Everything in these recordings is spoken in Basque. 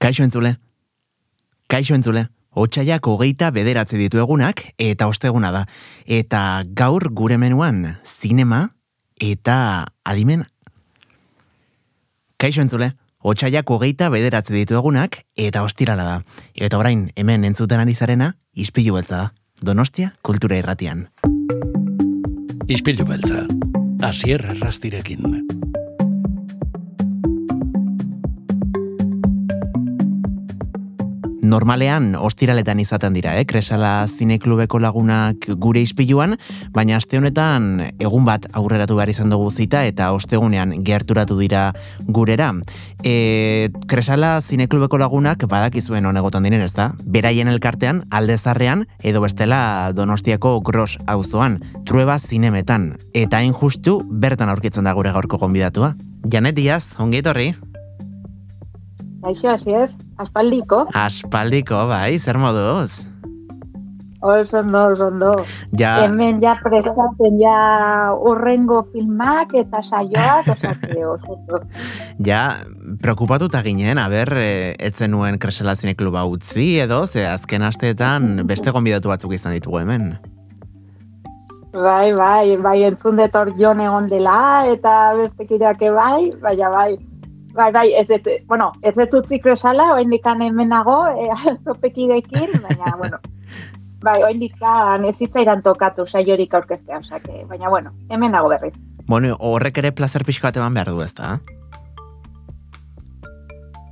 Kaixo entzule. Kaixo entzule. Otsaiak hogeita bederatzi ditu egunak eta osteguna da. Eta gaur gure menuan zinema eta adimen. Kaixo entzule. Otsaiak hogeita bederatzi ditu egunak eta ostirala da. Eta orain hemen entzuten ari zarena, ispilu beltza da. Donostia kultura irratian. Ispilu beltza. Asier rastirekin. Normalean ostiraletan izaten dira, eh? Kresala zineklubeko lagunak gure ispiluan, baina aste honetan egun bat aurreratu behar izan dugu zita eta ostegunean gerturatu dira gurera. E, Kresala zineklubeko lagunak badakizuen honegotan diren, ez da? Beraien elkartean, aldezarrean, edo bestela donostiako gros auzoan, trueba zinemetan. Eta hain justu, bertan aurkitzen da gure gaurko gonbidatua. Janet Diaz, ongi etorri? Aixo, así es, aspaldiko. Aspaldiko, bai, zer moduz? Oso ondo, oso ondo. Ja, Hemen ja prestatzen ja urrengo filmak eta saioak, oso ondo. ja, preokupatuta ginen, aber, e, etzen nuen kresela zinekluba utzi edo, ze azken asteetan beste gonbidatu batzuk izan ditugu hemen. Bai, bai, bai, entzun dut hor jon egon dela, eta bestekideak bai, baina bai, bai, bai, ez ez, bueno, ez ez utzi kresala, oain dikan hemenago, e, zopekidekin, baina, bueno, bai, oain dikan ez zitzaidan tokatu saiorik aurkeztea, osea que, baina, bueno, hemenago berriz. Bueno, horrek ere placer pixka bat eman behar du, ez da?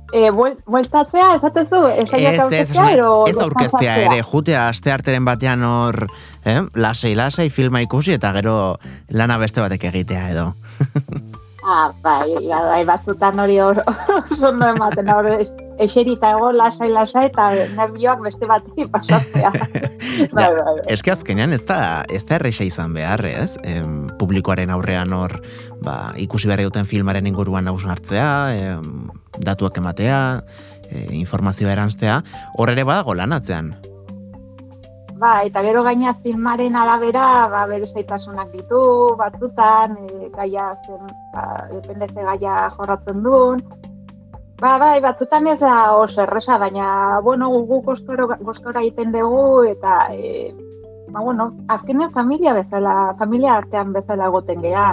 E, buel, bueltatzea, esatezu, esaiak Ez, ez, aurkeztea, ez, ero ez aurkeztea deskansatzea? ere, jutea aste arteren batean hor, eh? lasei, lasei filma ikusi eta gero lana beste batek egitea edo. Ah, bai, bai, batzutan hori hor, oso ondo ematen, hor, eserita ego, lasai, lasai, eta nervioak beste batekin pasatzea. bai, bai, bai. Eske azkenean ez da, ez da erreixa izan behar, ez? Em, publikoaren aurrean hor, ba, ikusi behar duten filmaren inguruan hausnartzea, em, datuak ematea, e, informazioa eranztea, hor ere badago lan atzean. Ba, eta gero gaina filmaren arabera, ba, bere zaitasunak ditu, batzutan, e, gaia zen, ba, depende ze gaia jorratzen duen. Ba, bai, batzutan ez da oso erresa, baina, bueno, gu gustora, gustora egiten dugu, eta, e, ba, bueno, azkenean familia bezala, familia artean bezala egoten geha.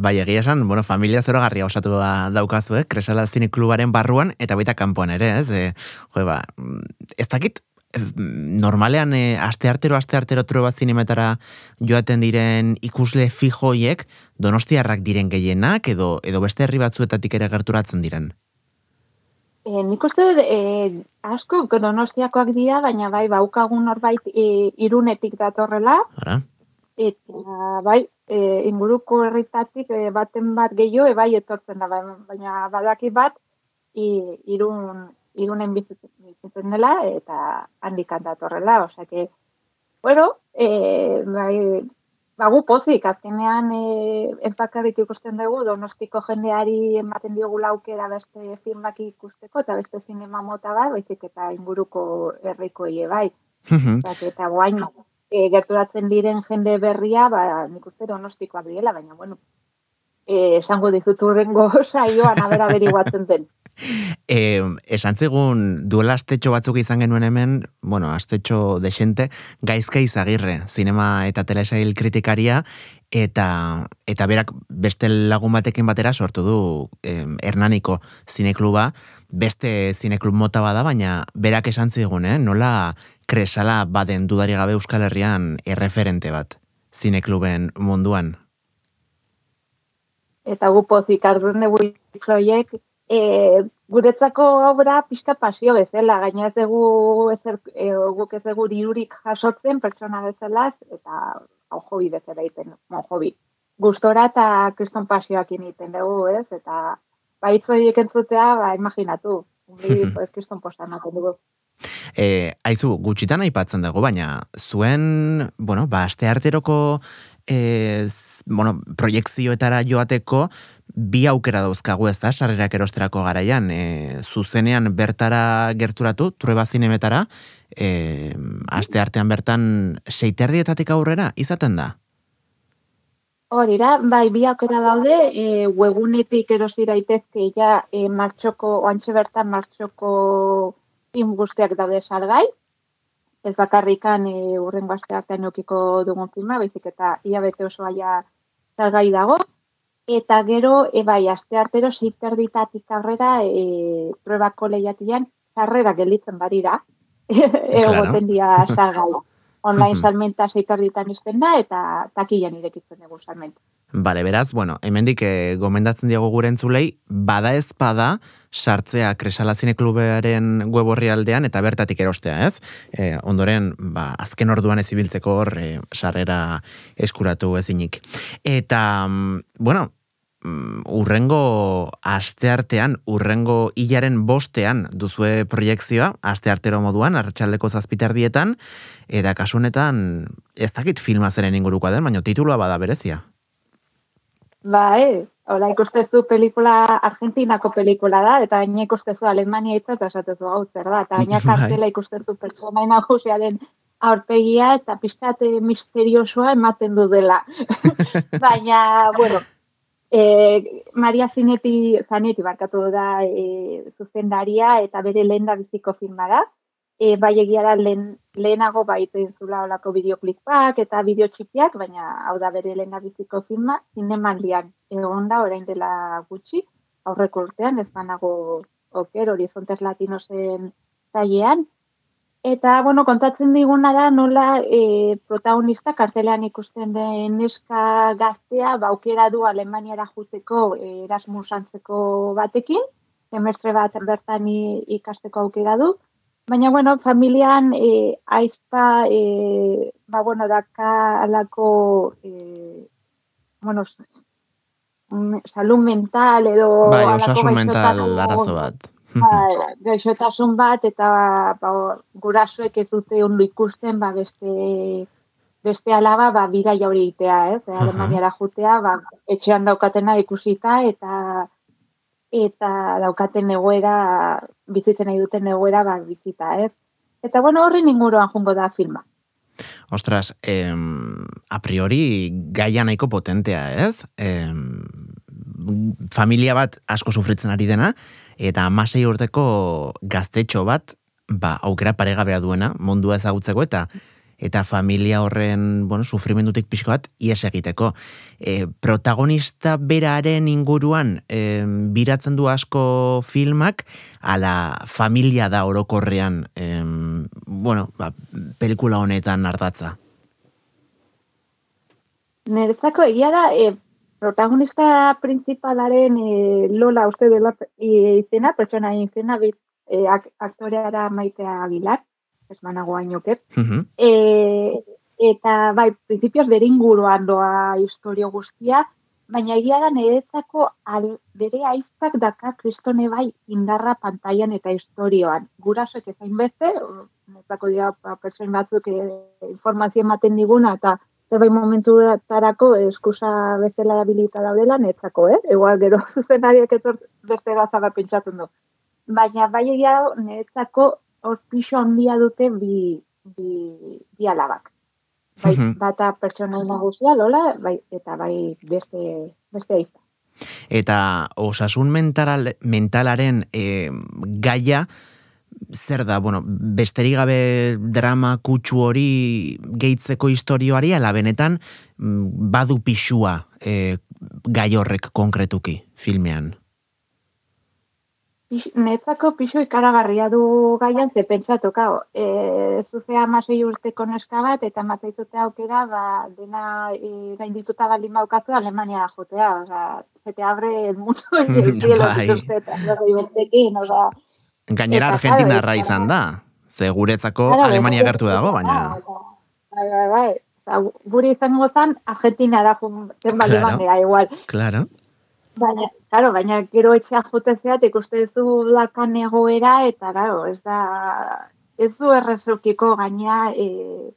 Bai, egia esan, bueno, familia zoragarria osatu da daukazu, eh? Kresala Zine Klubaren barruan, eta baita kanpoan ere, ez? E, jo, ba, ez dakit, eh, normalean e, aste artero, aste artero trueba zinemetara joaten diren ikusle fijoiek, donostiarrak diren gehienak, edo, edo beste herri batzuetatik ere gerturatzen diren. E, nik uste e, asko donostiakoak dira, baina bai, baukagun norbait e, irunetik datorrela, Ara? eta bai, e, inguruko herritatik e, baten bat gehiago, e, bai etortzen da, bai, baina badaki bat, i, irun, irunen bizitzen, dela, eta handikan datorrela, osea que, bueno, e, bai, bagu pozik, azkenean e, ez bakarrik ikusten dugu, donostiko jendeari ematen diogu aukera beste filmak ikusteko, eta beste zinema mota bat, baizik eta inguruko herrikoie bai. Eta, eta guain, e, gerturatzen diren jende berria, ba, nik uste donostikoak direla, baina, bueno, e, esango dizut urrengo saioan abera averiguatzen den. E, esan zigun duela astetxo batzuk izan genuen hemen, bueno, astetxo desente, gaizka izagirre, zinema eta telesail kritikaria, eta, eta berak beste lagun batekin batera sortu du em, Hernaniko zinekluba, beste zineklub mota bada, baina berak esan zigun, eh? nola kresala baden dudari gabe Euskal Herrian erreferente bat zinekluben munduan. Eta gu pozik ardun horiek, e, guretzako obra pixka pasio bezala, gaina ez dugu ezer, e, guk ez dugu dirurik jasotzen pertsona bezala, eta hobi bezala egiten, hobi. Gustora eta kriston pasioak egiten dugu, ez? Eta baitz horiek entzutea, ba, imaginatu, Hori, pues, kriston posta ematen dugu. E, aizu, gutxitan aipatzen dago, baina zuen, bueno, ba, aste arteroko e, bueno, proiektzioetara joateko bi aukera dauzkagu ez da, sarrerak erosterako garaian, e, zuzenean bertara gerturatu, trueba zinemetara, e, aste artean bertan seiterdietatik aurrera, izaten da? Hori da, bai, bi aukera daude, e, webunetik erosi daitezke ja e, martxoko, oantxe bertan martxoko film guztiak daude salgai, ez bakarrikan e, urren aste artean eukiko dugun filma, baizik eta ia bete oso aia salgai dago, eta gero, e, bai, aste artero zeiterditatik aurrera, e, probako lehiatian, zarrera gelitzen barira, egoten dia salgai online salmenta zeitarritan izten da, eta takilan irekitzen dugu salmenta. Bale, beraz, bueno, hemendik e, gomendatzen diago gure entzulei, bada ez bada, sartzea Kresala Zine Klubearen web horri aldean, eta bertatik erostea, ez? E, ondoren, ba, azken orduan ez ibiltzeko hor, e, sarrera eskuratu ezinik. Eta, mm, bueno, mm, urrengo asteartean, urrengo hilaren bostean duzue proiektzioa, asteartero moduan, arratsaldeko zazpiterdietan, eta kasunetan, ez dakit filma zeren ingurukoa den, baina titulua bada berezia. Ba, e, hola ikustezu pelikula, Argentinako pelikula da, eta gaina ikustezu Alemania itza, eta esatezu hau zer da, eta gaina bai. kartela ikustezu pertsona nagusiaren aurpegia, eta pizkate misteriosoa ematen du dela. baina, bueno, E, Maria Zineti, Zaneti barkatu da e, zuzendaria eta bere lehen da biziko filma da. E, bai egia da lehen, lehenago baita zula olako bideoklikpak eta bideotxipiak, baina hau da bere lehen da biziko filma, zineman lian egon da orain dela gutxi, aurreko urtean, ez banago oker, horizontes latinosen zailean, Eta, bueno, kontatzen diguna da nola e, protagonista kartelean ikusten den neska gaztea baukera du Alemaniara juteko e, Erasmus antzeko batekin, semestre bat bertan ikasteko aukera du. Baina, bueno, familian e, aizpa, e, ba, bueno, daka alako, e, bueno, salun mental edo... Bai, osasun mental arazo bat. Ba, gaixotasun bat eta ba, gurasuek ez dute ondo ikusten ba, beste beste alaba ba, bira jauri itea, ez? -huh. Alemaniara jutea, ba, etxean daukatena ikusita eta eta daukaten egoera, bizitzen nahi duten egoera ba, bizita, ez? Eta bueno, horri inguruan jungo da filma. Ostras, em, a priori gaia nahiko potentea, ez? Em, familia bat asko sufritzen ari dena, eta amasei urteko gaztetxo bat, ba, aukera paregabea duena, mundua ezagutzeko, eta eta familia horren, bueno, sufrimendutik pixko bat, ies egiteko. E, protagonista beraren inguruan, e, biratzen du asko filmak, ala familia da orokorrean, e, bueno, ba, pelikula honetan ardatza. Neretzako egia da, e, protagonista principalaren e, Lola uste dela e, izena, pertsona izena, bit, e, ak, aktoreara maitea agilar, ez manago hainoket. Uh e, eta, bai, prinsipioz bere inguruan doa historio guztia, baina egia da niretzako bere aizak daka kristone bai indarra pantailan eta historioan. Gurasoek ezain beste, netzako dira ba, pertsoen batzuk e, informazio ematen diguna, eta zerbait momentu tarako eskusa bezala habilita daudela netzako, eh? Egoal gero zuzenariak etor beste gaza bat pentsatzen du. Baina bai egia netzako hor pixo handia dute bi, bi, bi alabak. Bai, bata pertsona nagusia, lola, bai, eta bai beste, beste aizta. Eta osasun mental, mentalaren e, gaia, zer da, bueno, besterik gabe drama kutsu hori gehitzeko historioari, ala benetan mm, badu pixua e, gai horrek konkretuki filmean? Netzako pixu ikaragarria du gaian ze pentsatu, kao, e, zuzea masei urteko neska bat, eta mazaitute aukera, ba, dena e, gaindituta bali maukazu Alemania jotea, oza, zete abre el mundo, el cielo, bai. oza, Gainera Argentina arra izan da. Ze guretzako Alemania gertu dago, baina... Bai, bai, bai. Guri izan gozan, Argentina da zen bali claro, igual. Claro. Baina, claro, baina gero etxea jotezeat ikuste du lakan egoera, eta, claro, ez da... Ez du errezukiko gaina, e,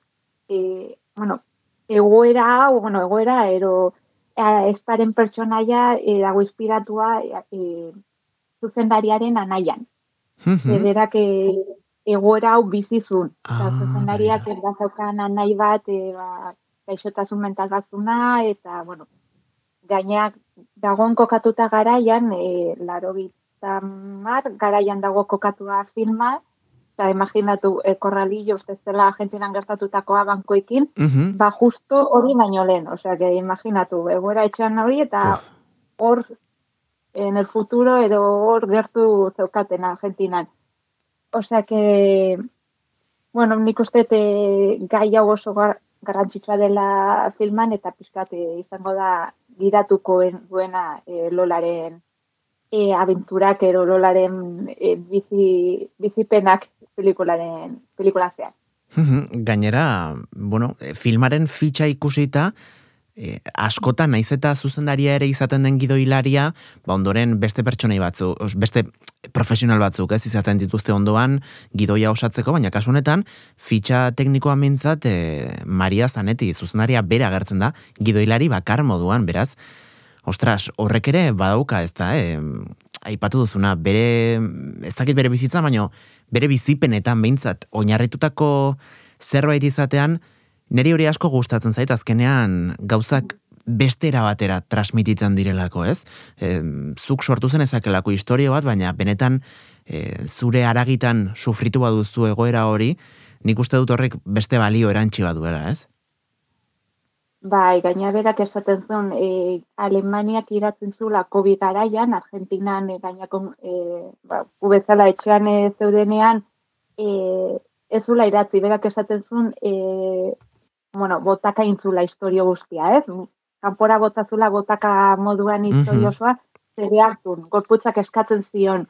e, bueno, egoera hau, bueno, egoera, ero esparen pertsonaia e, dago inspiratua e, zuzendariaren anaian. Ederak e, egoera hau bizizun. Ah, zuzendariak bai. anai bat, e, ba, gaixotasun mental batzuna, eta, bueno, gainak dagoen kokatuta garaian, e, laro mar, garaian dago kokatua filma, eta imaginatu, e, korralillo, uste zela Argentinan gertatutakoa bankoekin, ba justo hori baino lehen, osea, que imaginatu, egoera etxean hori, eta hor, en el futuro, edo hor gertu zeukaten Argentinan. Osea, que, bueno, nik uste gai hau oso gar, garrantzitsua dela filman, eta pizkat izango da giratuko duena e, Lolaren e, aventurak ero Lolaren e, bizi, bizipenak pelikularen pelikula zean. Gainera, bueno, filmaren fitxa ikusita, e, askotan naiz eta zuzendaria ere izaten den gidoilaria, ba ondoren beste pertsonei batzu, beste profesional batzuk, ez izaten dituzte ondoan gidoia osatzeko, baina kasu honetan fitxa teknikoa mintzat e, Maria Zanetti zuzendaria bera agertzen da gidoilari bakar moduan, beraz. Ostras, horrek ere badauka, ez da, e, aipatu duzuna, bere, ez dakit bere bizitza, baina bere bizipenetan behintzat, oinarritutako zerbait izatean, niri hori asko gustatzen zait, azkenean gauzak beste batera transmititzen direlako, ez? E, zuk sortu zen ezakelako historio bat, baina benetan e, zure aragitan sufritu baduzu egoera hori, nik uste dut horrek beste balio erantzi baduela, ez? Bai, gaina berak esaten zuen, e, Alemaniak iratzen zula COVID garaian, Argentinan e, gainako e, ba, ubezala etxean e, zeudenean, e, ez zula iratzi, berak esaten zuen, e, bueno, botaka intzula historio guztia, ez? Kanpora botazula botaka moduan historio osoa, mm -hmm. gorputzak eskatzen zion,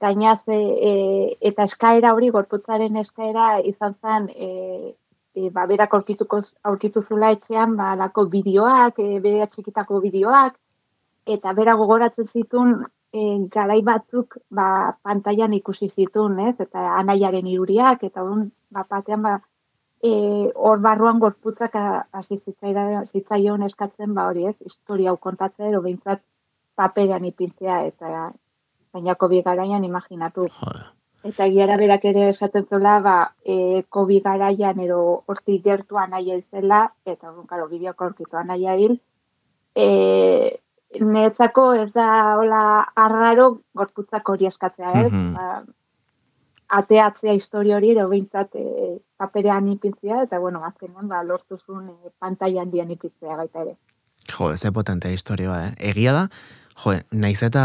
gaina ze, e, eta eskaera hori, gorputzaren eskaera izan zen, e, e, ba, berak aurkituko aurkitu zula etxean, ba, lako bideoak, e, bere atxikitako bideoak, eta bera gogoratzen zitun, e, garai batzuk, ba, pantailan ikusi zitun, ez? Eta anaiaren iruriak, eta hon, ba, batean, ba, e, hor barruan gorputzak hasi zitzaion eskatzen, ba, hori, ez? Historia hau kontatzen, edo behintzat paperean ipintzea, eta bainako bi garaian imaginatu. Eta giara berak ere esaten zola, ba, e, COVID garaian edo horti gertuan nahi zela, eta karo, bideoko horkitu nahi hil, e, netzako ez da hola arraro gorputzak hori eskatzea, ez? Mm -hmm. Ateatzea historio hori edo behintzat e, paperean ipintzea, eta bueno, azkenean, ba, lortuzun e, pantailan dian ipintzea gaita ere. Jo, ez potentea historioa, eh? Egia da, jo, naiz eta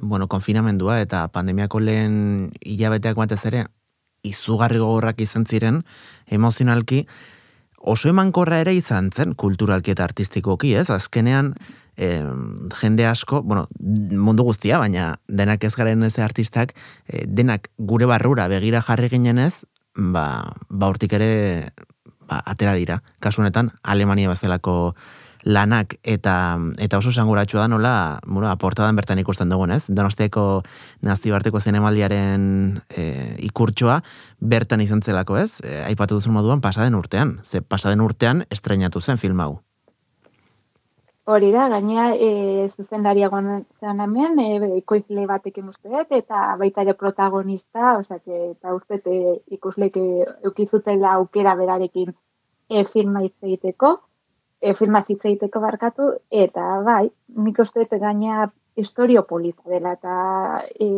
bueno, konfinamendua eta pandemiako lehen hilabeteak batez ere, izugarri gogorrak izan ziren, emozionalki, oso emankorra ere izan zen, kulturalki eta artistikoki, ez? Azkenean, e, jende asko, bueno, mundu guztia, baina denak ez garen ez artistak, e, denak gure barrura begira jarri ginen ez, ba, ba urtik ere ba, atera dira. Kasunetan, Alemania bazelako lanak eta eta oso sanguratsua da nola, bueno, aportadan bertan ikusten dugun, ez? Donostiako nazioarteko zinemaldiaren e, ikurtsoa bertan izan zelako, ez? E, aipatu duzun moduan pasaden urtean. Ze pasaden urtean estreinatu zen film hau. Hori da, gainea e, zuzendaria zen hemen, e, ikoizle batekin uste eta baita ere protagonista, osea, eta uste e, ikusleke eukizutela aukera berarekin e, filma egiteko e, filma egiteko barkatu, eta bai, nik uste gaina historio polita dela, eta e,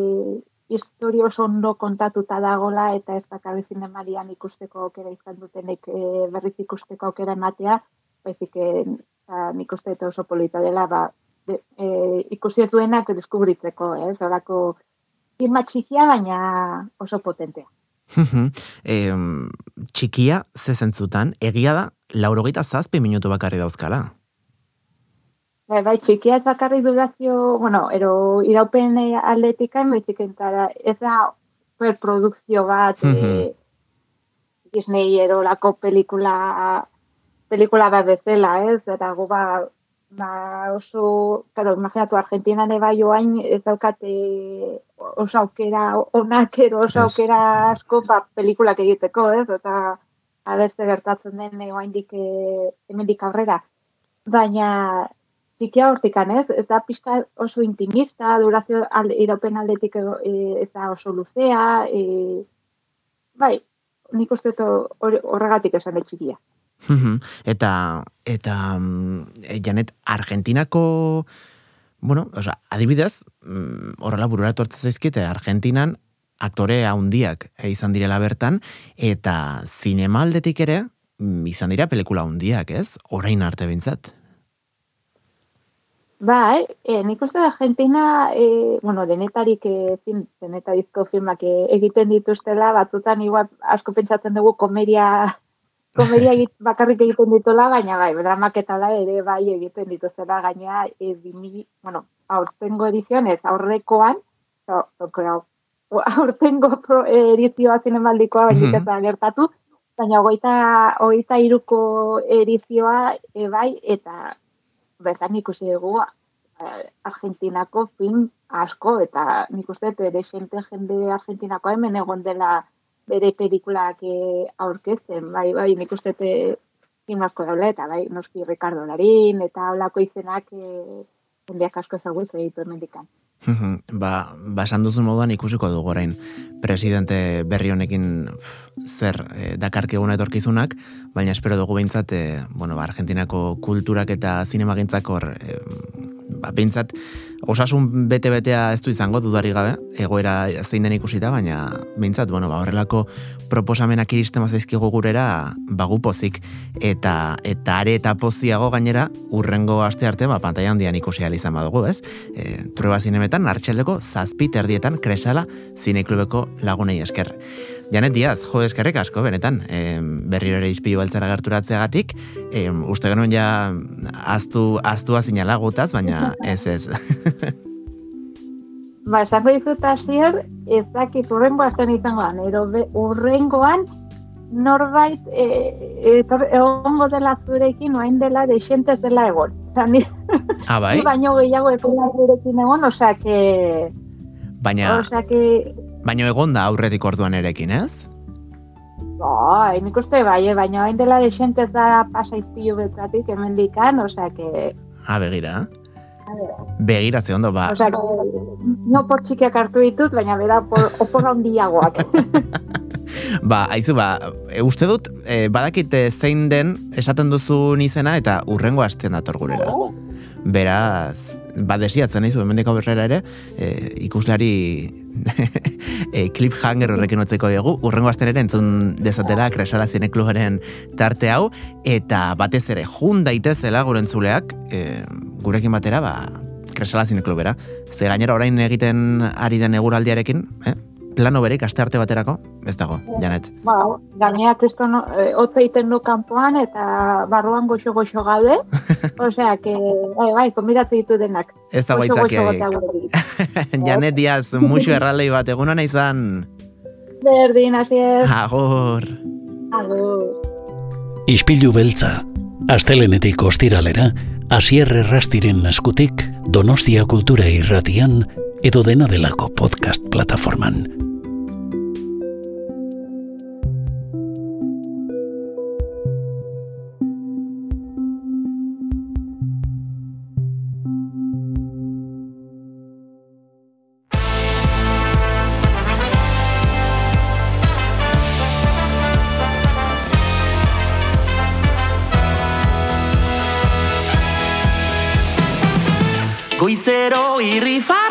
historio ondo kontatuta dagola, eta ez dakabe zinemarian ikusteko aukera izan dutenek e, berriz ikusteko aukera ematea, baizik e, nik uste eta oso polita dela, ba, de, e, ikusi ez duenak deskubritzeko, ez, horako filma txikia, baina oso potentea. e, txikia, ze zentzutan, egia da, laurogeita zazpi minutu bakarri dauzkala. Bai, bai, txikia ez bakarri durazio, bueno, ero iraupen atletika, baizik entara, ez da produkzio bat, e, Disney erolako pelikula, pelikula bat bezala, ez? Eta gu ba, ba oso, claro, imaginatu Argentina ne bai oain ez daukate oso aukera onak ero oso aukera asko ba, pelikulak egiteko, ez? Eta abeste gertatzen den egoaindik e, hemendik aurrera. Baina zikia hortikan ez, eta pixka oso intimista, durazio alde, iropen aldetik e, eta oso luzea, e, bai, nik uste horregatik esan etxikia. Eta, eta, e, Janet, Argentinako, bueno, oza, adibidez, mm, horrela burura etortzen zaizkite, Argentinan aktore handiak izan direla bertan, eta zinema aldetik ere, mm, izan dira pelikula handiak, ez? Orain arte bintzat. Bai, e, nik uste Argentina, e, bueno, denetarik, e, zin, denetarizko filmak e, egiten dituztela, batzutan igual asko pentsatzen dugu komeria, komeria egit, bakarrik egiten dituela, baina bai, dramaketala ere bai egiten dituztela, gaina, e, bimi, bueno, aurtengo edizioan, ez aurrekoan, so, aurtengo edizioa zinemaldikoa baina mm -hmm. gertatu, baina hogeita, hogeita iruko edizioa e, bai, eta bertan ikusi dugu eh, Argentinako film asko, eta nik uste ere jente jende Argentinako hemen egon dela bere pelikulak e, aurkezten, bai, bai, nik uste film asko daule, eta bai, noski Ricardo Larin, eta holako izenak e, jendeak asko ezagutzen ditu emendikan ba, ba esan duzun moduan ikusiko dugu orain presidente berri honekin zer e, dakarki egun etorkizunak, baina espero dugu behintzat, e, bueno, ba, Argentinako kulturak eta zinemagintzak hor, e, ba, behintzat, osasun bete-betea ez du izango, dudari gabe, egoera zein den ikusita, baina behintzat, bueno, ba, horrelako proposamenak iristen mazaizkigu gurera, bagu pozik, eta, eta are eta poziago gainera, urrengo aste arte, ba, pantaia handian ikusi izan badugu, ez? E, trueba zinemetan, hartxeldeko zazpit erdietan kresala zineklubeko lagunei esker. Janet Diaz, jo eskerrik asko, benetan, e, berriro ere izpilu beltzara gerturatzeagatik, e, uste genuen ja aztu, aztua zinala gutaz, baina ez ez. ba, esango dizut azier, ez dakit urrengo azten izango ero urrengoan norbait e, e, egongo dela zurekin, oain dela deixentez dela egon. Zani, ah, bai? baino gehiago egon zurekin egon, osea que... Baina... Osea que Baina egon da aurretik orduan erekin, ez? Bai, nik uste bai, eh, baina hain dela desentez da pasa izpilu betzatik hemen dikan, osea que... Ah, begira. Begira, ze ondo, ba. Osea, no por txikiak hartu ditut, baina bera por, opor handiagoak. ba, haizu, ba, e, uste dut, e, badakite zein den esaten duzu izena eta urrengo hasten dator gurera. Oh. Beraz, ba, desiatzen nahi zu, hemen ere, e, ikuslari e, clip hanger horrekin otzeko dugu, urrengo asten ere entzun dezatera kresala zineklubaren tarte hau, eta batez ere, jun daitezela gure entzuleak, e, gurekin batera, ba, kresala zineklubera. Ze gainera orain egiten ari den eguraldiarekin, eh? Plano berek aste arte baterako, ez dago, janet. Ba, gainea kristo no, e, egiten du kanpoan eta barruan goxo goxo gabe, osea, que, bai, bai, konbidatu ditu denak. Ez da baitzak Janet Diaz, musu erralei bat, egun hona izan. Berdin, azier. Agur. Agur. Ispilu beltza, astelenetik ostiralera, asier errastiren naskutik, donostia kultura irratian, edo dena delako podcast plataforman. rifa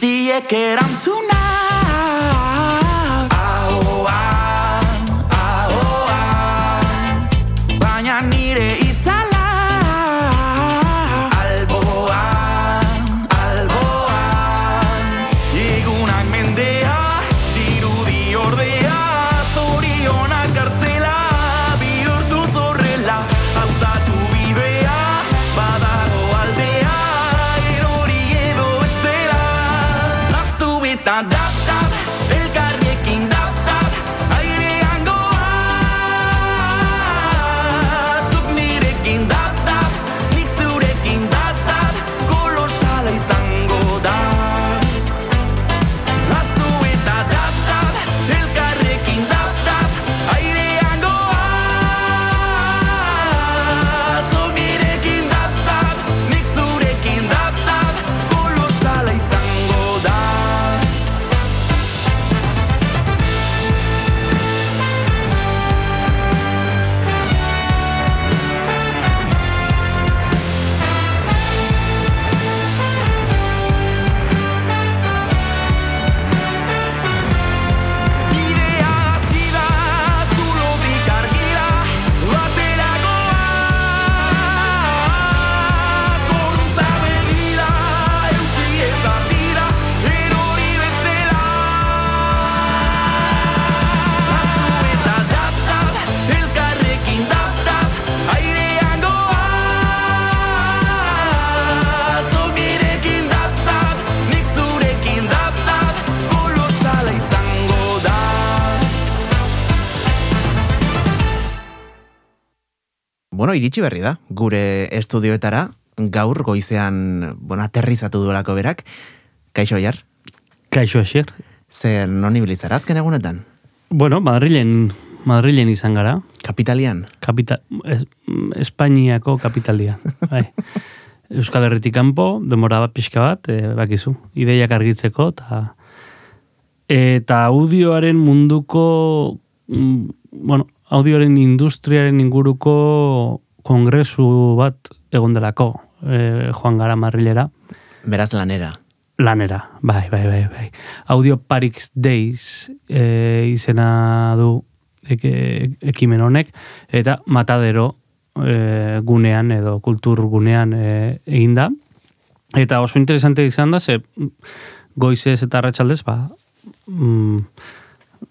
guztiek erantzuna bueno, iritsi berri da, gure estudioetara, gaur goizean, bueno, aterrizatu duelako berak. Kaixo, Jar? Kaixo, Asier. Zer, non ibilizara azken egunetan? Bueno, Madrilen, Madrilen izan gara. Kapitalian? Kapita, es, Espainiako kapitalia. Bai. Euskal Herritik kanpo, demora bat pixka bat, e, bakizu, ideiak argitzeko, eta eta audioaren munduko, mm, bueno, audioaren industriaren inguruko kongresu bat egon delako, e, joan gara Madrilera. Beraz lanera. Lanera, bai, bai, bai, bai. Audio Parix Days e, izena du eke, ekimen honek, eta matadero e, gunean edo kultur gunean e, egin da. Eta oso interesante izan da, ze goizez eta ratxaldez, ba, mm,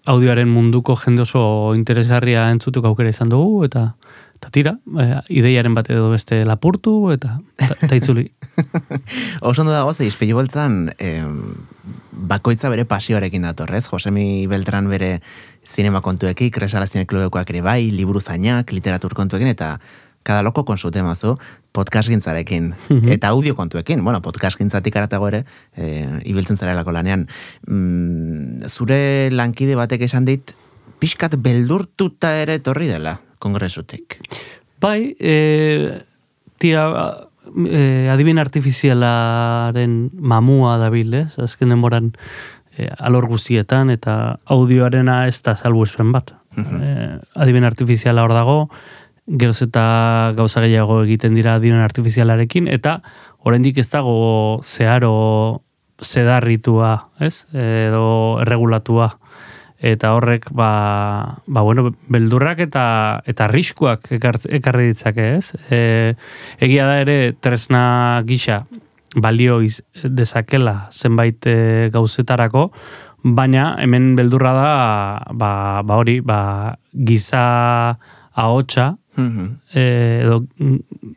audioaren munduko jende oso interesgarria entzutuk aukera izan dugu, eta eta tira, e, ideiaren bat edo beste lapurtu, eta, eta itzuli. oso ondo dago, izpilu beltzan, bakoitza bere pasioarekin datorrez, Josemi Beltran bere zinema kontuekin, kresala zineklubekoak ere bai, liburu zainak, literatur kontuekin, eta kada loko konsute mazu, podcast gintzarekin, Mhm. eta audio kontuekin, bueno, podcast gintzatik aratago ere, e, ibiltzen zarelako lanean. Mm, zure lankide batek esan dit, pixkat beldurtuta ere torri dela, kongresutik. Bai, e, tira, e, adibin artifizialaren mamua dabil, ez? Azken denboran e, alor guztietan eta audioarena ez da salbuespen bat. e, adibin artifiziala hor dago, geroz eta gauza gehiago egiten dira adibin artifizialarekin, eta oraindik ez dago zeharo zedarritua, ez? Edo erregulatua eta horrek ba, ba bueno, beldurrak eta eta arriskuak ekart, ekarri ditzake, ez? E, egia da ere tresna gisa balio iz, dezakela zenbait e, gauzetarako, baina hemen beldurra da ba, ba hori, ba, giza ahotsa Mhm. e, edo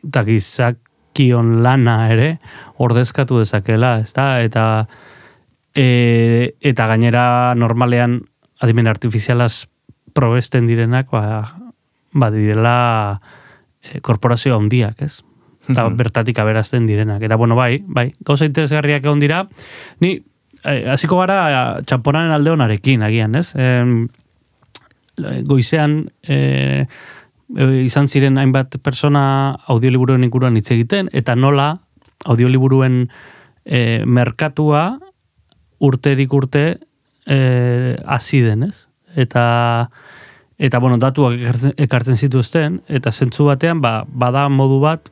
eta gizakion lana ere ordezkatu dezakela, ezta? Eta e, eta gainera normalean adimen artifizialaz probesten direnak, ba, ba direla e, korporazio handiak, ez? Eta Mhm. bertatik aberazten direnak. Eta bueno, bai, bai, gauza interesgarriak egon dira. Ni, eh, hasiko gara txamponaren alde honarekin, agian, ez? Em, goizean e, izan ziren hainbat persona audioliburuen inguruan hitz egiten, eta nola audioliburuen e, merkatua urterik urte e, hasi den, ez? Eta eta bueno, datuak ekartzen zituzten eta zentzu batean ba, bada modu bat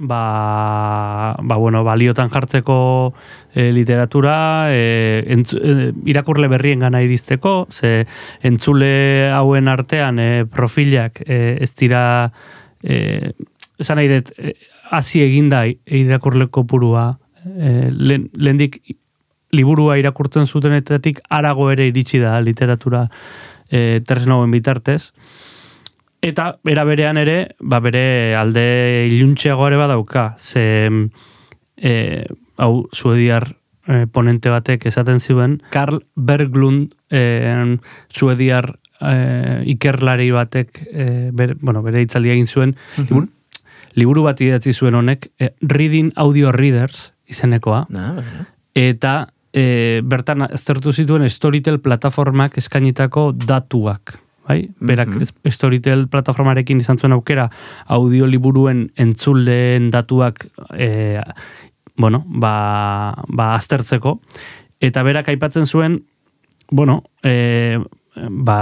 ba, ba bueno, baliotan jartzeko e, literatura e, entzu, e, irakurle berrien gana iristeko, ze entzule hauen artean e, profilak e, ez dira e, esan nahi dut hasi eginda irakurle kopurua e, lehendik liburua irakurtzen zutenetatik arago ere iritsi da literatura e, tresnauen bitartez. Eta era berean ere, ba bere alde iluntxeago ere badauka, ze e, hau suediar e, ponente batek esaten zuen, Karl Berglund e, suediar e, ikerlari batek e, bere, bueno, bere itzaldia egin zuen, liburu, liburu bat idatzi zuen honek, e, Reading Audio Readers izenekoa, Na, bueno. eta e, bertan aztertu zituen Storytel plataformak eskainitako datuak. Bai? Berak mm Storytel plataformarekin izan zuen aukera audioliburuen entzuleen datuak e, bueno, ba, ba aztertzeko. Eta berak aipatzen zuen, bueno, e, ba,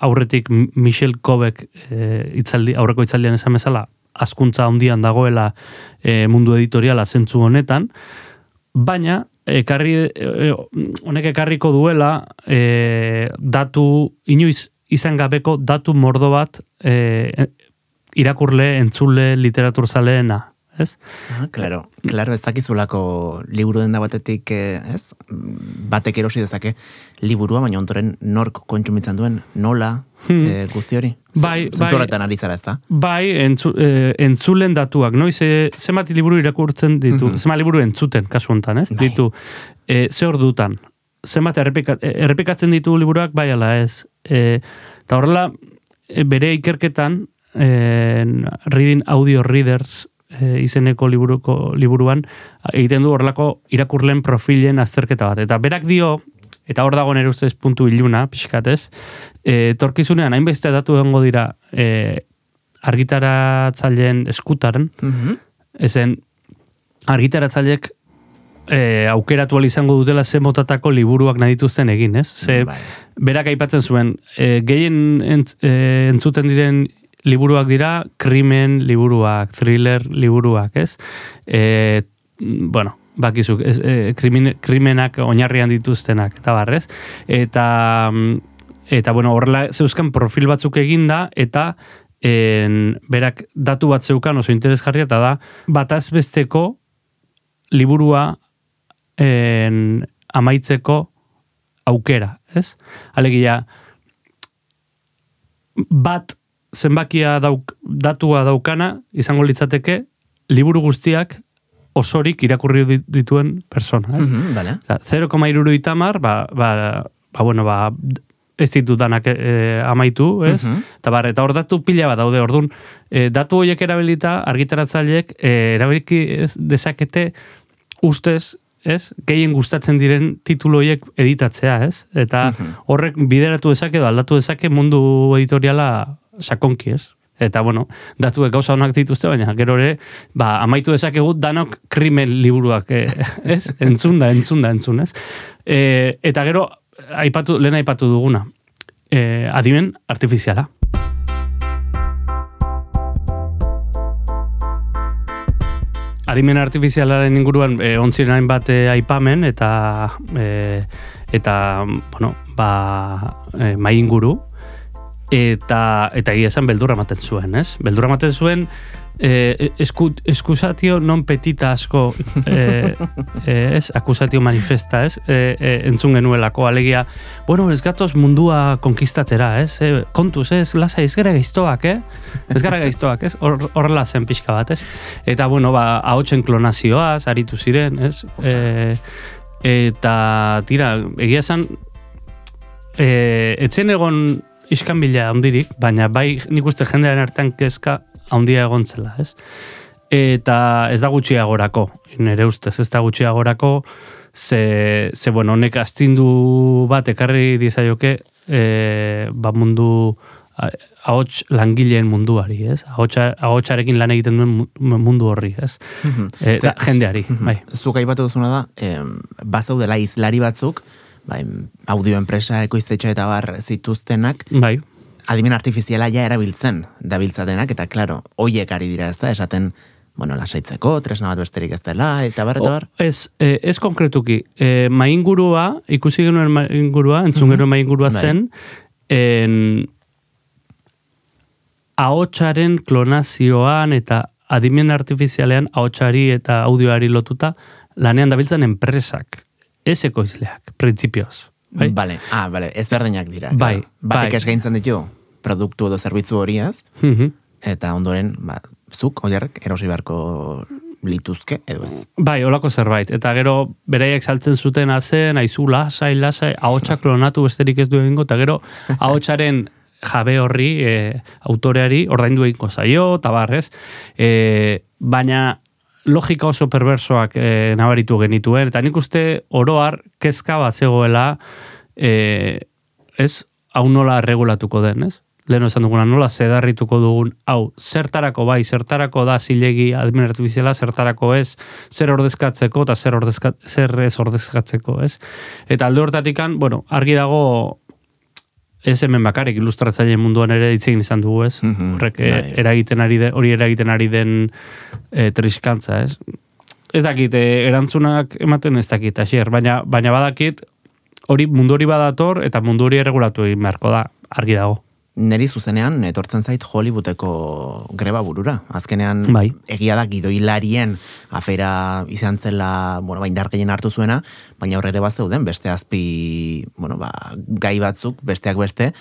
aurretik Michel Kobek e, itzaldi, aurreko itzaldian esan bezala, azkuntza handian dagoela e, mundu editoriala zentzu honetan, baina ekarri e, honek ekarriko duela e, datu inoiz izan gabeko datu mordo bat e, irakurle, entzule, literaturzaleena, ez? Ah, claro, claro, ez dakizulako liburu denda batetik, eh, ez? Batek erosi dezake liburua, baina ontoren nork kontsumitzen duen, nola, Hmm. eh, guzti hori? Bai, bai. ari zara, ez da? Bai, entzu, e, entzulen datuak, noiz, e, zenbat liburu irakurtzen ditu, Mhm. zenbat liburu entzuten, kasu honetan, ez? Bai. Ditu, e, ze ordutan, zenbat errepika, e, errepikatzen ditu liburuak, bai ala ez. E, eta horrela, e, bere ikerketan, en, Reading Audio Readers e, izeneko liburuko liburuan egiten du horlako irakurlen profilen azterketa bat. Eta berak dio, eta hor dago nire ustez puntu iluna, pixkatez, e, torkizunean hainbeste datu egongo dira e, argitaratzaileen eskutaren, Mhm. ezen argitaratzailek e, aukeratu izango dutela ze motatako liburuak nahi dituzten egin, ez? Ze, Bai. berak aipatzen zuen, e, gehien entz, e, entzuten diren liburuak dira, krimen liburuak, thriller liburuak, ez? E, bueno, bakizuk, ez, e, krimin, krimenak oinarrian dituztenak, eta barrez. Eta, mm, eta bueno, horrela zeuzkan profil batzuk eginda, eta en, berak datu bat zeukan oso interesgarria, eta da, bataz besteko liburua en, amaitzeko aukera, ez? Alegia, bat zenbakia dauk, datua daukana, izango litzateke, liburu guztiak osorik irakurri dit- dituen persona. Ez? Mhm, Vale. Osea, 0,3 itamar, ba, ba, ba, bueno, ba, ez ditut danak eh, amaitu, ez? Mhm. Eta bar, eta hor datu pila bat daude, ordun eh, datu horiek erabilita, argitaratzaileek eh, erabiliki ez, dezakete ustez, ez? Gehien gustatzen diren titulu horiek editatzea, ez? Eta horrek bideratu dezake, edo aldatu dezake mundu editoriala sakonki, ez? Eta, bueno, datuek gauza honak dituzte, baina gero ere, ba, amaitu dezakegu danok krimen liburuak, eh, ez? Entzun da, entzun da, entzun, ez? E, eta gero, aipatu, lehen aipatu duguna, e, adimen artifiziala. Adimen artifizialaren inguruan e, ontziren hainbat e, aipamen eta e, eta bueno, ba, e, mai inguru eta eta egia esan beldurra ematen zuen, ez? Beldurra ematen zuen eh, esku, eskusatio non petita asko eh, eh, ez, akusatio manifesta, ez? Eh, eh, entzun genuelako, alegia, bueno, ez gatoz mundua konkistatzera, ez? Eh, kontuz, ez? Lasa, ez gara gaiztoak, eh? Ez gara gaiztoak, ez? Hor- Horrela zen pixka bat, ez? Eta, bueno, ba, ahotsen klonazioaz, aritu ziren, ez? Eh, eta, tira, egia esan, e, etzen egon iskanbila handirik, baina bai nik uste jendearen artean kezka handia egon zela, ez? Eta ez da gutxiagorako, nire ustez, ez da gutxiagorako, ze, ze bueno, honek astindu bat ekarri dizaioke e, ba mundu ahots langileen munduari, ez? Ahotsa, ahotsarekin lan egiten duen mu- mundu horri, ez? E, da, jendeari, bai. Zuk aipatu duzuna da, em, bazaudela izlari batzuk, bai, audio enpresa, ekoiztetxa eta bar zituztenak, Bai, adimen artifiziala ja erabiltzen dabiltzatenak, eta klaro, hoiek ari dira ez da, esaten, bueno, lasaitzeko, tresna bat besterik ez dela, eta bar, eta bar. O, ez, eh, ez konkretuki. E, maingurua, ikusi genuen maingurua, entzun genuen maingurua Bai. zen, en, ahotsaren klonazioan eta adimen artifizialean ahotsari eta audioari lotuta lanean dabiltzan enpresak, ez ekoizleak, printzipioz. Bai? Bale, ah, bale, ez berdinak dira. Bai, claro. Bai. eskaintzen ditu, produktu edo zerbitzu horiaz, Mhm. eta ondoren, ba, zuk, oiarrek, erosi beharko lituzke, edo ez. Bai, olako zerbait. Eta gero, beraiek saltzen zuten azen, aizu lasai, lasai, ahotsa klonatu besterik ez du egingo, eta gero, ahotsaren jabe horri, e, autoreari, ordaindu egingo zaio, eta barrez. E, baina, logika oso perversoak e, nabaritu genituen, eta nik uste oroar kezka bat zegoela, e, ez, hau nola regulatuko den, ez? Lehen esan duguna, nola zedarrituko dugun, hau, zertarako bai, zertarako da zilegi admin artifiziala, zertarako ez, zer ordezkatzeko eta zer, ordezka, zer ez ordezkatzeko, ez? Eta alde hortatikan, bueno, argi dago, ez hemen bakarrik ilustratzaileen munduan ere hitz egin izan dugu, ez? Mhm, Horrek bai. eragiten ari den, hori eragiten ari den e, triskantza, ez? Ez dakit, eh, erantzunak ematen ez dakit, asier, baina, baina badakit, hori mundu hori badator eta mundu hori erregulatu egin beharko da, argi dago. Neri zuzenean etortzen zait Hollywoodeko greba burura. Azkenean Bai. egia da gidoilarien afera izan zela, bueno, ba, indar gehien hartu zuena, baina horre bat zeuden beste azpi, bueno, ba, gai batzuk, besteak beste,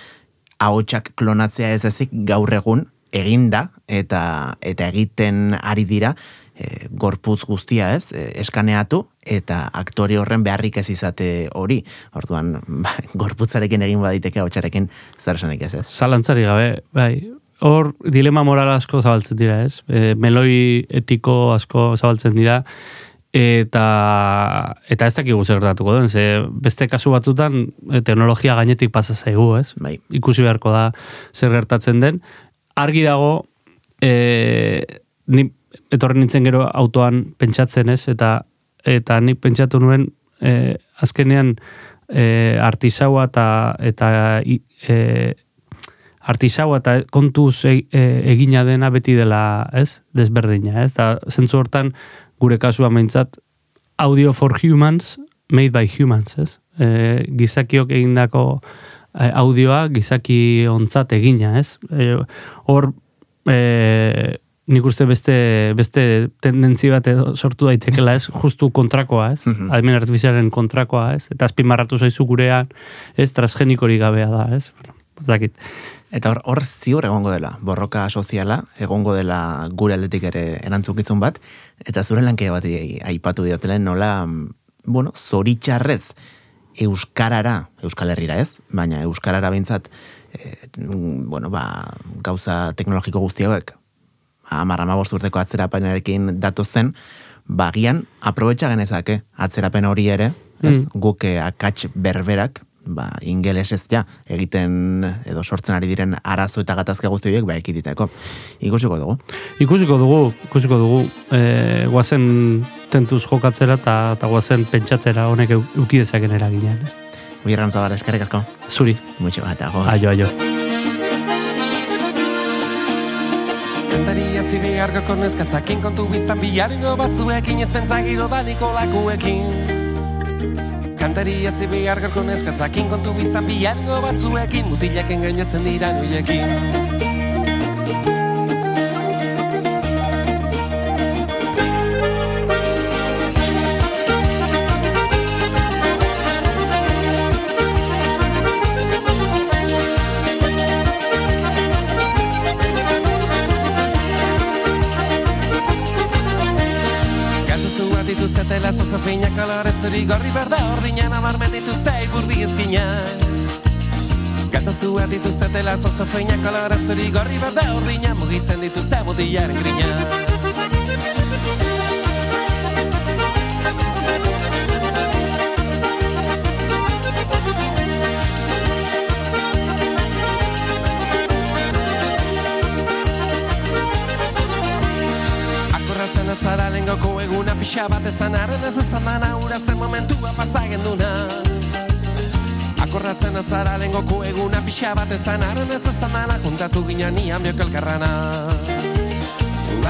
ahotsak klonatzea ez ezik gaur egun eginda eta eta egiten ari dira e, gorputz guztia ez, e, eskaneatu eta aktore horren beharrik ez izate hori. Orduan, ba, gorputzarekin egin baditeke ahotsarekin zer esanik ez ez. Zalantzari gabe, bai. hor dilema moral asko zabaltzen dira, ez? E, meloi etiko asko zabaltzen dira, eta eta ez dakigu zer gertatuko den, ze beste kasu batzutan e, teknologia gainetik pasa zaigu, ez? Bai. Ikusi beharko da zer gertatzen den. Argi dago, e, ni etorri nintzen gero autoan pentsatzen ez, eta eta nik pentsatu nuen e, azkenean e, artisaua eta eta e, artisaua eta kontuz e, e, egina dena beti dela, ez? Desberdina, ez? Da, zentzu hortan, gure kasua meintzat, audio for humans, made by humans, ez? E, gizakiok egindako e, audioa gizaki ontzat egina, ez? E, hor, e, nik uste beste, beste tendentzi bat edo sortu daitekela, ez? Justu kontrakoa, ez? Mhm. Admin artifizialen kontrakoa, ez? Eta azpimarratu zaizu gurean, ez? Transgenikorik gabea da, ez? Dakit. Eta hor, hor ziur egongo dela, borroka soziala, egongo dela gure aldetik ere erantzukizun bat, eta zure lankide bat aipatu diotelen nola, bueno, zoritxarrez, euskarara, euskal herrira ez, baina euskarara bintzat, e, bueno, ba, gauza teknologiko guzti hauek, amar amabost urteko atzerapenarekin datu zen, bagian aprobetxa genezake atzerapen hori ere, ez, Mm. guk eh, akats berberak, ba, ingelesez ja, egiten edo sortzen ari diren arazo eta gatazke guzti horiek ba ekiditeko. Ikusiko dugu. Ikusiko dugu, ikusiko dugu, e, guazen tentuz jokatzera eta guazen pentsatzera honek eu- euki dezaken eraginean. Bierran zabar, eskerrik asko. Zuri, Mucho bat, ago. aio, aio. Kantaria zibi argoko neskatzakin kontu biztan bilaringo batzuekin ez pentsagiro da nikolakuekin. Kantaria zibi argoko neskatzakin kontu biztan bilaringo batzuekin mutilaken gainatzen dira noiekin zuri gorri berda ordinan abarmen dituzte iburdi ezkina Galduzu bat dituztetela zozofinak kolore zuri gorri berda ordinan mugitzen dituzte mutilaren grina eguna pixa bat ezan arren ez ezan dana ura zen momentua pasagen duna Akorratzen azara lengoko eguna pixa bat ezan arren ez ezan dana juntatu ginen nian biok elkarrana.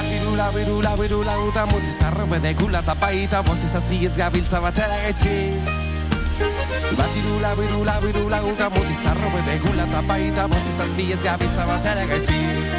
Birula, birula, birula, uta mutiz arrobe degula tapaita bozizaz bigez gabiltza batera gaizki. Bat irula, birula, birula, uta mutiz arrobe degula tapaita bozizaz bigez gabiltza batera gaizki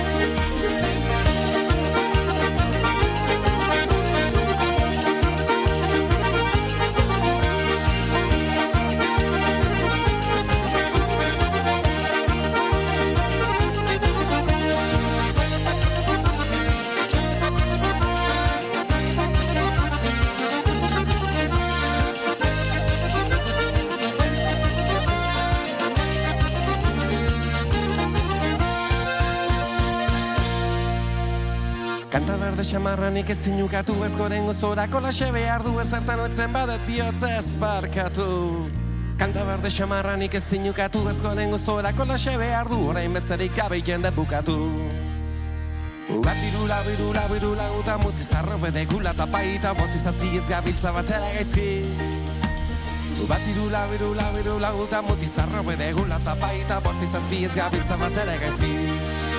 xamarranik ezin ukatu ez goren gozorako laxe behar du ezertan oetzen badet bihotz ez barkatu. Kanta berde xamarranik ezin ukatu ez goren gozorako laxe behar du orain besterik gabe jende bukatu. Bat birula, birula, birula, uta mutiz arrobe degula tapaita bozizaz bigez gabiltza batera gaizki Bat irula, birula, birula, uta mutiz arrobe degula tapaita bozizaz bigez gabiltza batera gaizki